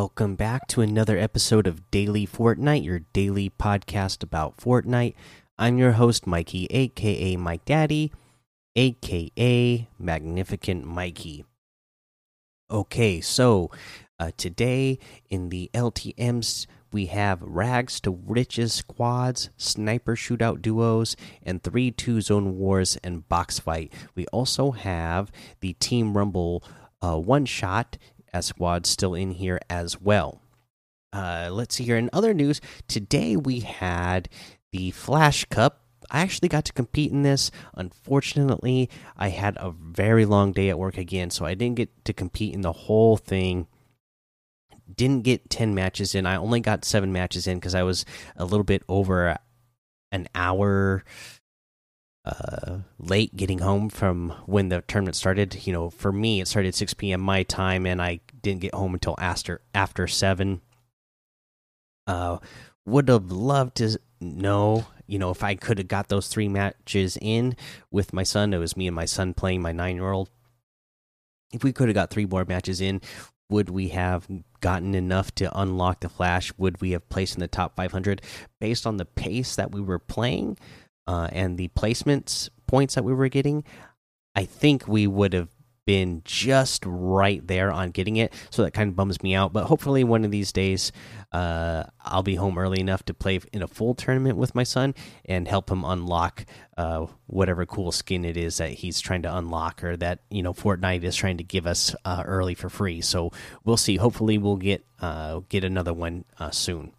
Welcome back to another episode of Daily Fortnite, your daily podcast about Fortnite. I'm your host, Mikey, aka Mike Daddy, aka Magnificent Mikey. Okay, so uh, today in the LTMs, we have rags to riches squads, sniper shootout duos, and 3 2 zone wars and box fight. We also have the Team Rumble uh, one shot as squads still in here as well. Uh, let's see here. In other news, today we had the Flash Cup. I actually got to compete in this. Unfortunately, I had a very long day at work again, so I didn't get to compete in the whole thing. Didn't get 10 matches in. I only got seven matches in because I was a little bit over an hour late getting home from when the tournament started. You know, for me, it started 6 p.m. my time, and I didn't get home until after after seven. Uh, would have loved to know, you know, if I could have got those three matches in with my son. It was me and my son playing my nine year old. If we could have got three more matches in, would we have gotten enough to unlock the flash? Would we have placed in the top 500 based on the pace that we were playing? Uh, and the placements points that we were getting, I think we would have been just right there on getting it. So that kind of bums me out. But hopefully, one of these days, uh, I'll be home early enough to play in a full tournament with my son and help him unlock uh, whatever cool skin it is that he's trying to unlock or that you know Fortnite is trying to give us uh, early for free. So we'll see. Hopefully, we'll get uh, get another one uh, soon.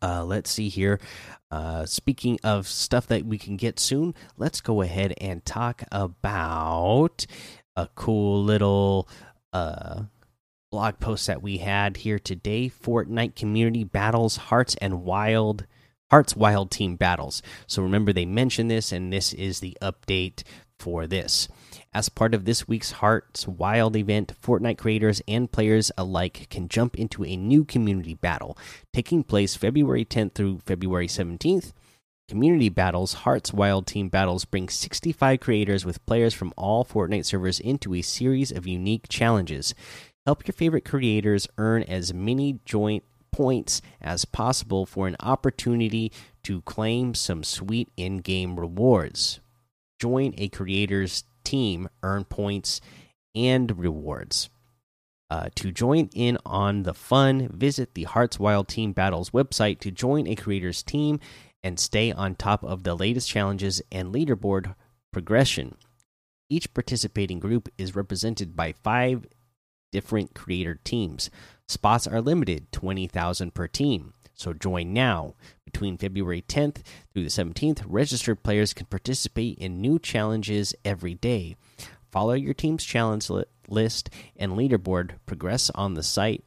Uh, let's see here. Uh, speaking of stuff that we can get soon, let's go ahead and talk about a cool little uh, blog post that we had here today. Fortnite community battles, hearts and wild. Hearts Wild Team battles. So remember, they mentioned this, and this is the update for this. As part of this week's Hearts Wild event, Fortnite creators and players alike can jump into a new community battle taking place February 10th through February 17th. Community battles, Hearts Wild Team battles bring 65 creators with players from all Fortnite servers into a series of unique challenges. Help your favorite creators earn as many joint points as possible for an opportunity to claim some sweet in game rewards. Join a creator's team earn points and rewards. Uh, to join in on the fun, visit the Hearts Wild Team Battles website to join a creator's team and stay on top of the latest challenges and leaderboard progression. Each participating group is represented by five different creator teams. Spots are limited 20,000 per team. So join now. Between February 10th through the 17th, registered players can participate in new challenges every day. Follow your team's challenge li list and leaderboard progress on the site.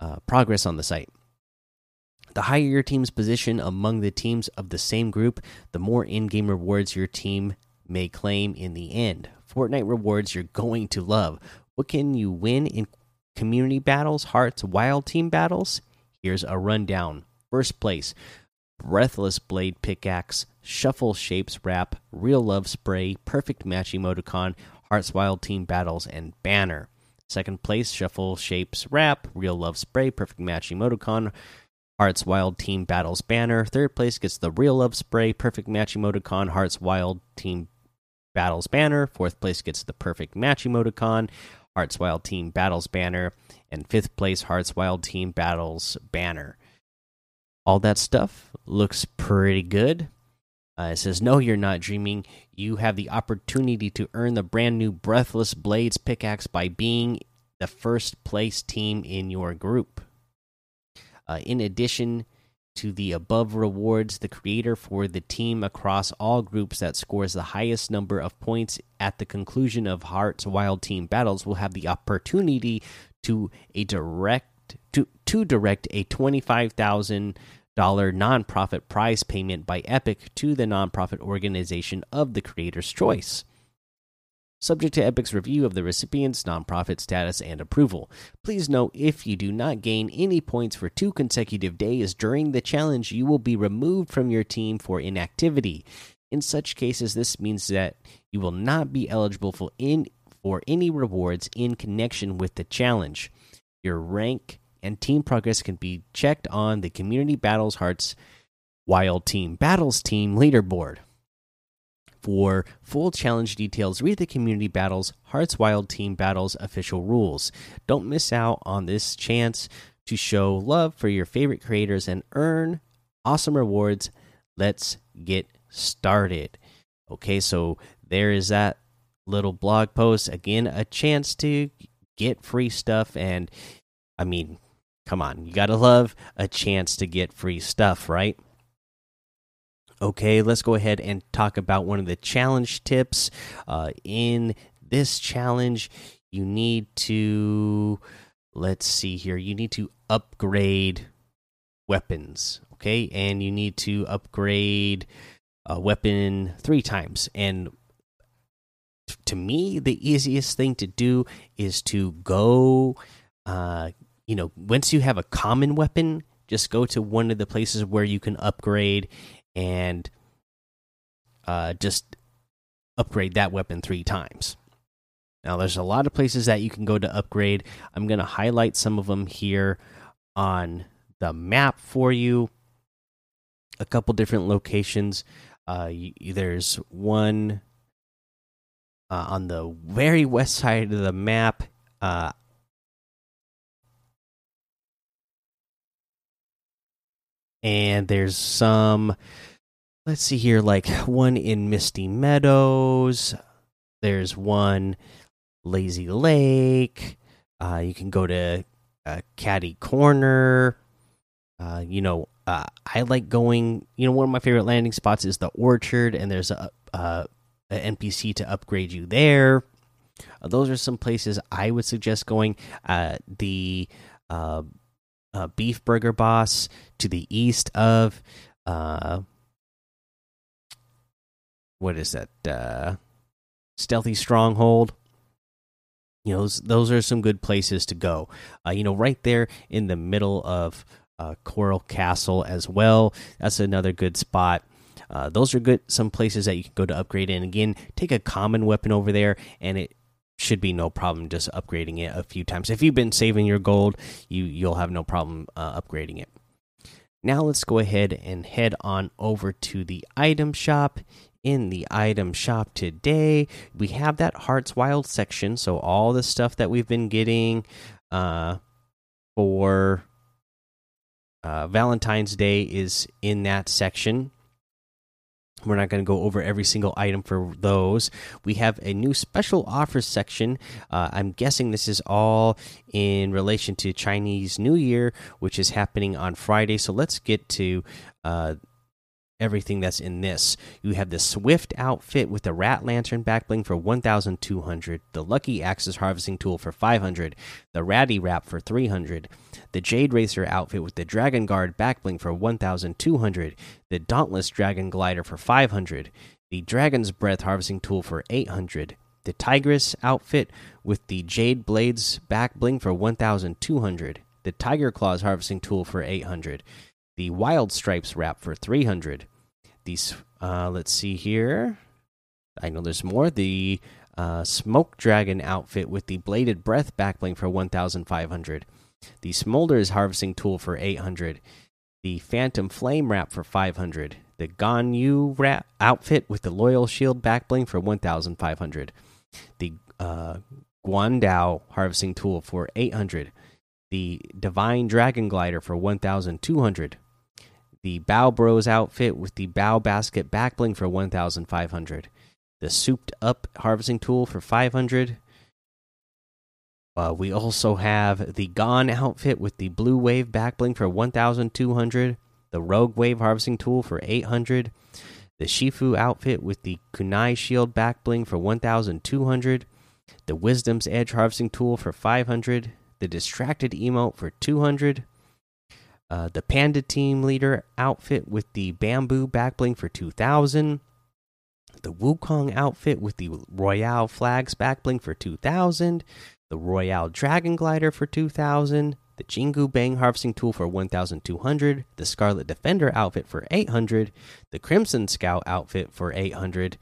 Uh, progress on the site. The higher your team's position among the teams of the same group, the more in-game rewards your team may claim in the end. Fortnite rewards you're going to love. What can you win in community battles, hearts, wild team battles? Here's a rundown. First place Breathless Blade Pickaxe, Shuffle Shapes Wrap, Real Love Spray, Perfect Match Emoticon, Hearts Wild Team Battles, and Banner. Second place Shuffle Shapes Wrap, Real Love Spray, Perfect Match Emoticon, Hearts Wild Team Battles Banner. Third place gets the Real Love Spray, Perfect Match Emoticon, Hearts Wild Team Battles Banner. Fourth place gets the Perfect Match Emoticon, Hearts Wild Team Battles Banner and fifth place Hearts Wild Team Battles banner. All that stuff looks pretty good. Uh, it says, No, you're not dreaming. You have the opportunity to earn the brand new Breathless Blades pickaxe by being the first place team in your group. Uh, in addition to the above rewards, the creator for the team across all groups that scores the highest number of points at the conclusion of Hearts Wild Team battles will have the opportunity to a direct to to direct a twenty five thousand dollar nonprofit prize payment by Epic to the nonprofit organization of the creator's choice. Subject to Epic's review of the recipient's nonprofit status and approval. Please note if you do not gain any points for two consecutive days during the challenge, you will be removed from your team for inactivity. In such cases, this means that you will not be eligible for in for any rewards in connection with the challenge. Your rank and team progress can be checked on the Community Battles Hearts Wild Team Battles Team leaderboard. For full challenge details, read the Community Battles Hearts Wild Team Battles official rules. Don't miss out on this chance to show love for your favorite creators and earn awesome rewards. Let's get started. Okay, so there is that little blog post. Again, a chance to get free stuff. And I mean, come on, you got to love a chance to get free stuff, right? Okay, let's go ahead and talk about one of the challenge tips. Uh, in this challenge, you need to, let's see here, you need to upgrade weapons. Okay, and you need to upgrade a weapon three times. And to me, the easiest thing to do is to go, uh, you know, once you have a common weapon, just go to one of the places where you can upgrade and uh, just upgrade that weapon three times. Now, there's a lot of places that you can go to upgrade. I'm going to highlight some of them here on the map for you. A couple different locations. Uh, there's one uh, on the very west side of the map. Uh, and there's some let's see here like one in misty meadows there's one lazy lake uh, you can go to uh, caddy corner uh, you know uh, i like going you know one of my favorite landing spots is the orchard and there's a, a, a npc to upgrade you there. Uh, those are some places i would suggest going. Uh, the uh, beef burger boss to the east of uh, what is that uh, stealthy stronghold. You know those, those are some good places to go. Uh, you know right there in the middle of uh, coral castle as well. That's another good spot uh, those are good some places that you can go to upgrade and again take a common weapon over there and it should be no problem just upgrading it a few times. If you've been saving your gold, you you'll have no problem uh, upgrading it. Now let's go ahead and head on over to the item shop. In the item shop today, we have that Hearts Wild section. So all the stuff that we've been getting uh, for uh, Valentine's Day is in that section. We're not going to go over every single item for those. We have a new special offers section. Uh, I'm guessing this is all in relation to Chinese New Year, which is happening on Friday. So let's get to uh, everything that's in this. You have the Swift outfit with the Rat Lantern backbling for 1,200, the Lucky Axes harvesting tool for 500, the Ratty Wrap for 300, the Jade Racer outfit with the Dragon Guard backbling for 1,200, the Dauntless Dragon Glider for 500, the Dragon's Breath harvesting tool for 800. The Tigress outfit with the Jade Blades backbling for 1,200. The Tiger Claws harvesting tool for 800 the Wild Stripes wrap for 300. These, uh, let's see here. I know there's more. The uh, Smoke Dragon outfit with the Bladed Breath backbling for 1,500. The Smolder's Harvesting Tool for 800. The Phantom Flame wrap for 500. The Ganyu wrap outfit with the Loyal Shield backbling for 1,500. The uh, Guandao Harvesting Tool for 800. The Divine Dragon Glider for 1,200 the Bao Bros outfit with the Bao Basket backbling for 1,500. The souped up harvesting tool for 500. Uh, we also have the Gone outfit with the Blue Wave backbling for 1,200. The Rogue Wave harvesting tool for 800. The Shifu outfit with the Kunai Shield backbling for 1,200. The Wisdom's Edge harvesting tool for 500. The Distracted emote for 200 uh, the Panda Team Leader outfit with the bamboo backbling for 2000. The Wukong outfit with the Royale Flags backbling for 2000. The Royale Dragon Glider for 2000. The Jingu Bang Harvesting Tool for 1200. The Scarlet Defender outfit for 800. The Crimson Scout outfit for 800.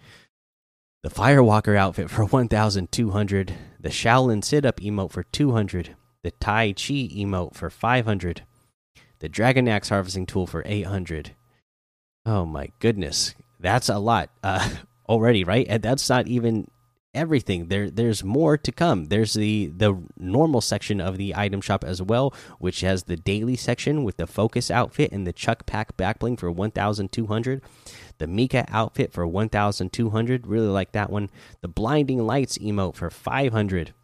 The Firewalker outfit for 1200. The Shaolin Sit Up emote for 200 the Tai Chi emote for 500, the Dragon Axe harvesting tool for 800. Oh my goodness, that's a lot uh, already, right? And that's not even everything. There, there's more to come. There's the the normal section of the item shop as well, which has the daily section with the focus outfit and the Chuck Pack backbling for 1,200. The Mika outfit for 1,200. Really like that one. The Blinding Lights emote for 500.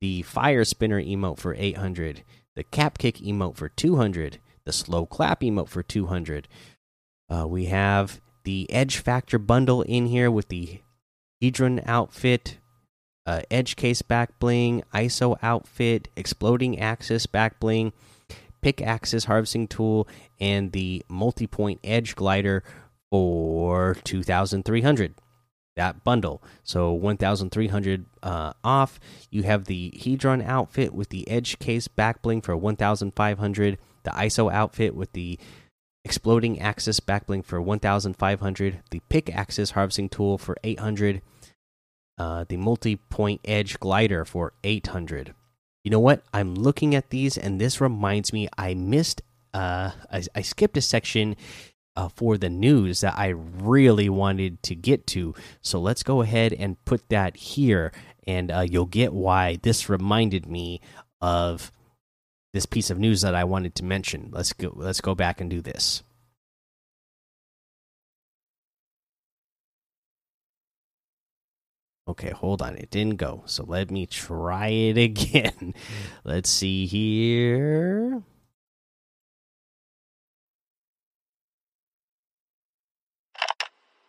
The Fire Spinner emote for 800. The Cap Kick emote for 200. The Slow Clap emote for 200. Uh, we have the Edge Factor bundle in here with the Hedron outfit, uh, Edge Case back bling, ISO outfit, Exploding Axis back bling, Pick Axis harvesting tool, and the multi point Edge glider for 2,300. That bundle. So 1,300 uh, off. You have the Hedron outfit with the Edge Case back bling for 1,500. The ISO outfit with the exploding axis backbling for 1500 the pick axis harvesting tool for 800 uh, the multi-point edge glider for 800 you know what i'm looking at these and this reminds me i missed uh i, I skipped a section uh, for the news that i really wanted to get to so let's go ahead and put that here and uh, you'll get why this reminded me of this piece of news that I wanted to mention. Let's go let's go back and do this. Okay, hold on. It didn't go. So let me try it again. Let's see here.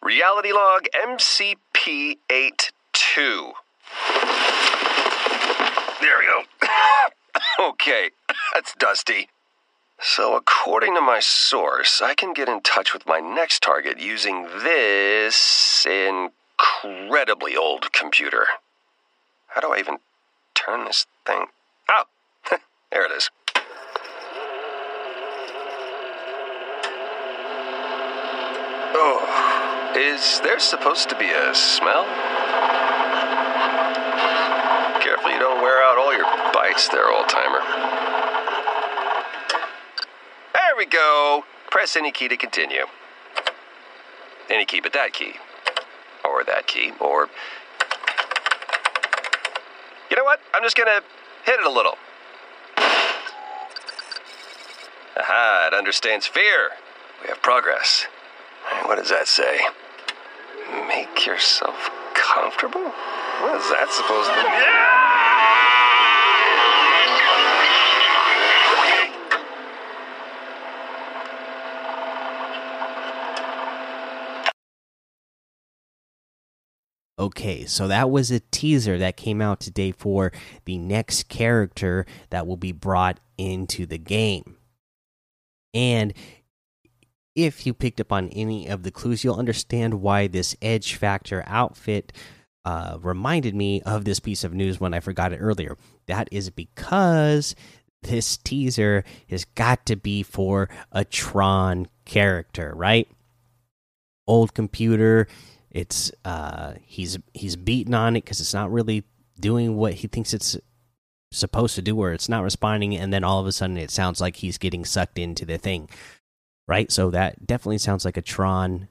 Reality Log MCP 82. There we go. okay, that's Dusty. So, according to my source, I can get in touch with my next target using this incredibly old computer. How do I even turn this thing? Oh, there it is. Oh, is there supposed to be a smell? Careful you don't wear out all your bites there, old timer. There we go. Press any key to continue. Any key but that key. Or that key. Or. You know what? I'm just gonna hit it a little. Aha, it understands fear. We have progress. What does that say? Make yourself comfortable? What is that supposed to mean? Okay, so that was a teaser that came out today for the next character that will be brought into the game. And if you picked up on any of the clues, you'll understand why this Edge Factor outfit uh, reminded me of this piece of news when I forgot it earlier. That is because this teaser has got to be for a Tron character, right? Old computer. It's uh, he's he's beaten on it because it's not really doing what he thinks it's supposed to do, or it's not responding, and then all of a sudden it sounds like he's getting sucked into the thing right? So that definitely sounds like a Tron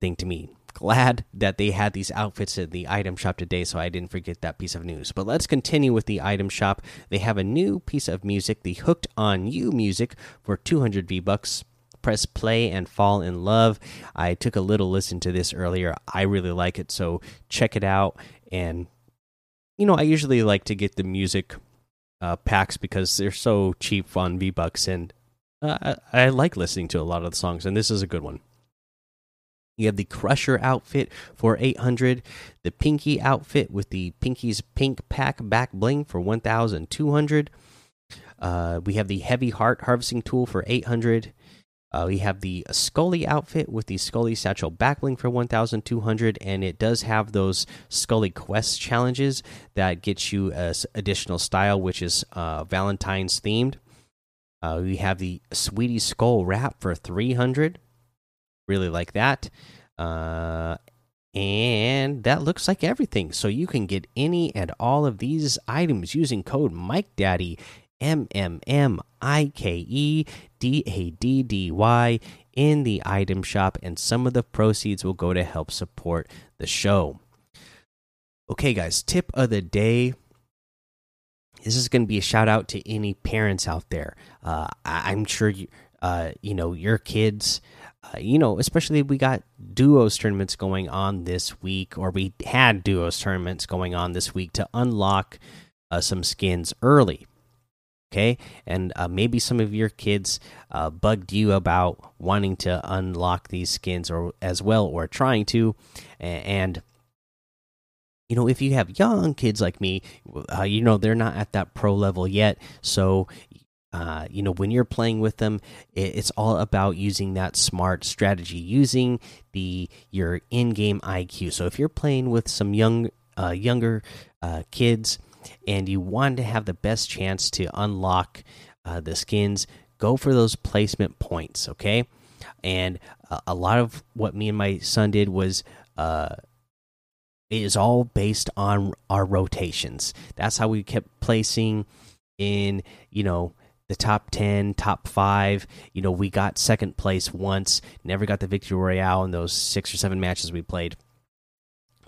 thing to me. Glad that they had these outfits at the item shop today, so I didn't forget that piece of news. But let's continue with the item shop. They have a new piece of music, the Hooked on You music, for 200 V bucks. Press play and fall in love. I took a little listen to this earlier. I really like it, so check it out. And you know, I usually like to get the music uh, packs because they're so cheap on V bucks, and uh, I, I like listening to a lot of the songs, and this is a good one. You have the Crusher outfit for 800, the Pinky outfit with the Pinky's Pink Pack back bling for 1200. Uh, we have the Heavy Heart harvesting tool for 800. Uh, we have the Scully outfit with the Scully satchel backbling for 1200, and it does have those Scully quest challenges that get you a additional style, which is uh, Valentine's themed. Uh, we have the Sweetie Skull wrap for 300. Really like that. Uh, And that looks like everything. So you can get any and all of these items using code Mike Daddy M M M I K E D A D D Y in the item shop, and some of the proceeds will go to help support the show. Okay, guys, tip of the day. This is going to be a shout out to any parents out there. Uh, I am sure you, uh, you know, your kids, uh, you know, especially we got duos tournaments going on this week, or we had duos tournaments going on this week to unlock uh, some skins early okay and uh, maybe some of your kids uh, bugged you about wanting to unlock these skins or as well or trying to and you know if you have young kids like me uh, you know they're not at that pro level yet so uh, you know when you're playing with them it's all about using that smart strategy using the your in-game iq so if you're playing with some young uh, younger uh, kids and you want to have the best chance to unlock uh, the skins, go for those placement points, okay? And uh, a lot of what me and my son did was uh, is all based on our rotations. That's how we kept placing in, you know, the top 10, top 5. You know, we got second place once, never got the victory royale in those 6 or 7 matches we played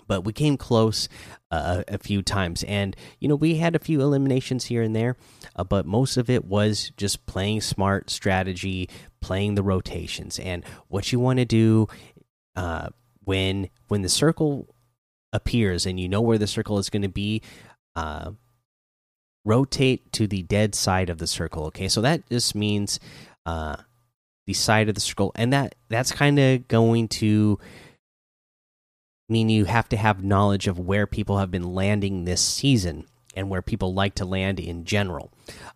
but we came close uh, a few times and you know we had a few eliminations here and there uh, but most of it was just playing smart strategy playing the rotations and what you want to do uh, when when the circle appears and you know where the circle is going to be uh, rotate to the dead side of the circle okay so that just means uh, the side of the circle and that that's kind of going to mean you have to have knowledge of where people have been landing this season and where people like to land in general.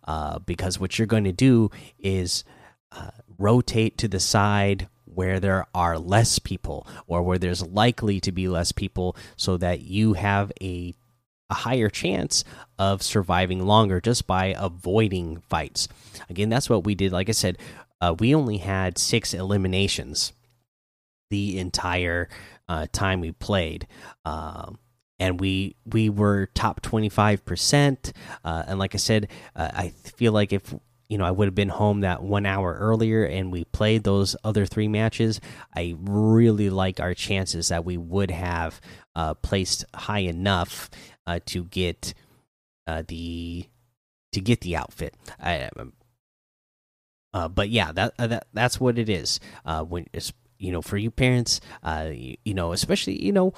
Uh, because what you're going to do is uh, rotate to the side where there are less people or where there's likely to be less people so that you have a a higher chance of surviving longer just by avoiding fights. Again, that's what we did. Like I said, uh, we only had six eliminations the entire uh, time we played. Um, and we we were top 25% uh, and like i said uh, i feel like if you know i would have been home that one hour earlier and we played those other three matches i really like our chances that we would have uh, placed high enough uh, to get uh, the to get the outfit I, um, uh, but yeah that, that that's what it is when it's you know, for you parents, uh, you, you know, especially, you know,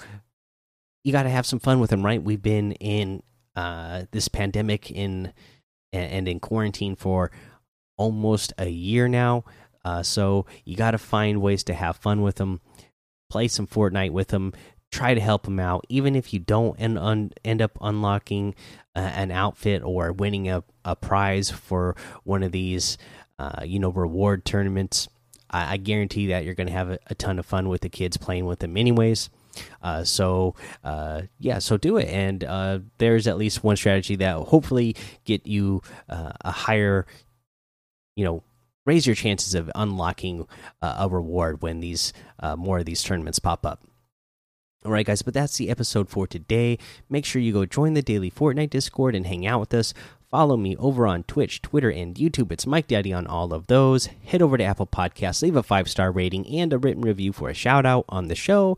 you got to have some fun with them, right? We've been in uh, this pandemic in and in quarantine for almost a year now. Uh, so you got to find ways to have fun with them, play some Fortnite with them, try to help them out, even if you don't end end up unlocking uh, an outfit or winning a, a prize for one of these, uh, you know, reward tournaments. I, I guarantee that you're going to have a, a, ton of fun with the kids playing with them, anyways. Uh, so uh, yeah, so do it, and uh, there's at least one strategy that will hopefully get you uh, a higher, you know, raise your chances of unlocking uh, a reward when these uh, more of these tournaments pop up. All right, guys, but that's the episode for today. Make sure you go join the daily Fortnite Discord and hang out with us. Follow me over on Twitch, Twitter, and YouTube. It's Mike Daddy on all of those. Head over to Apple Podcasts, leave a five star rating and a written review for a shout out on the show.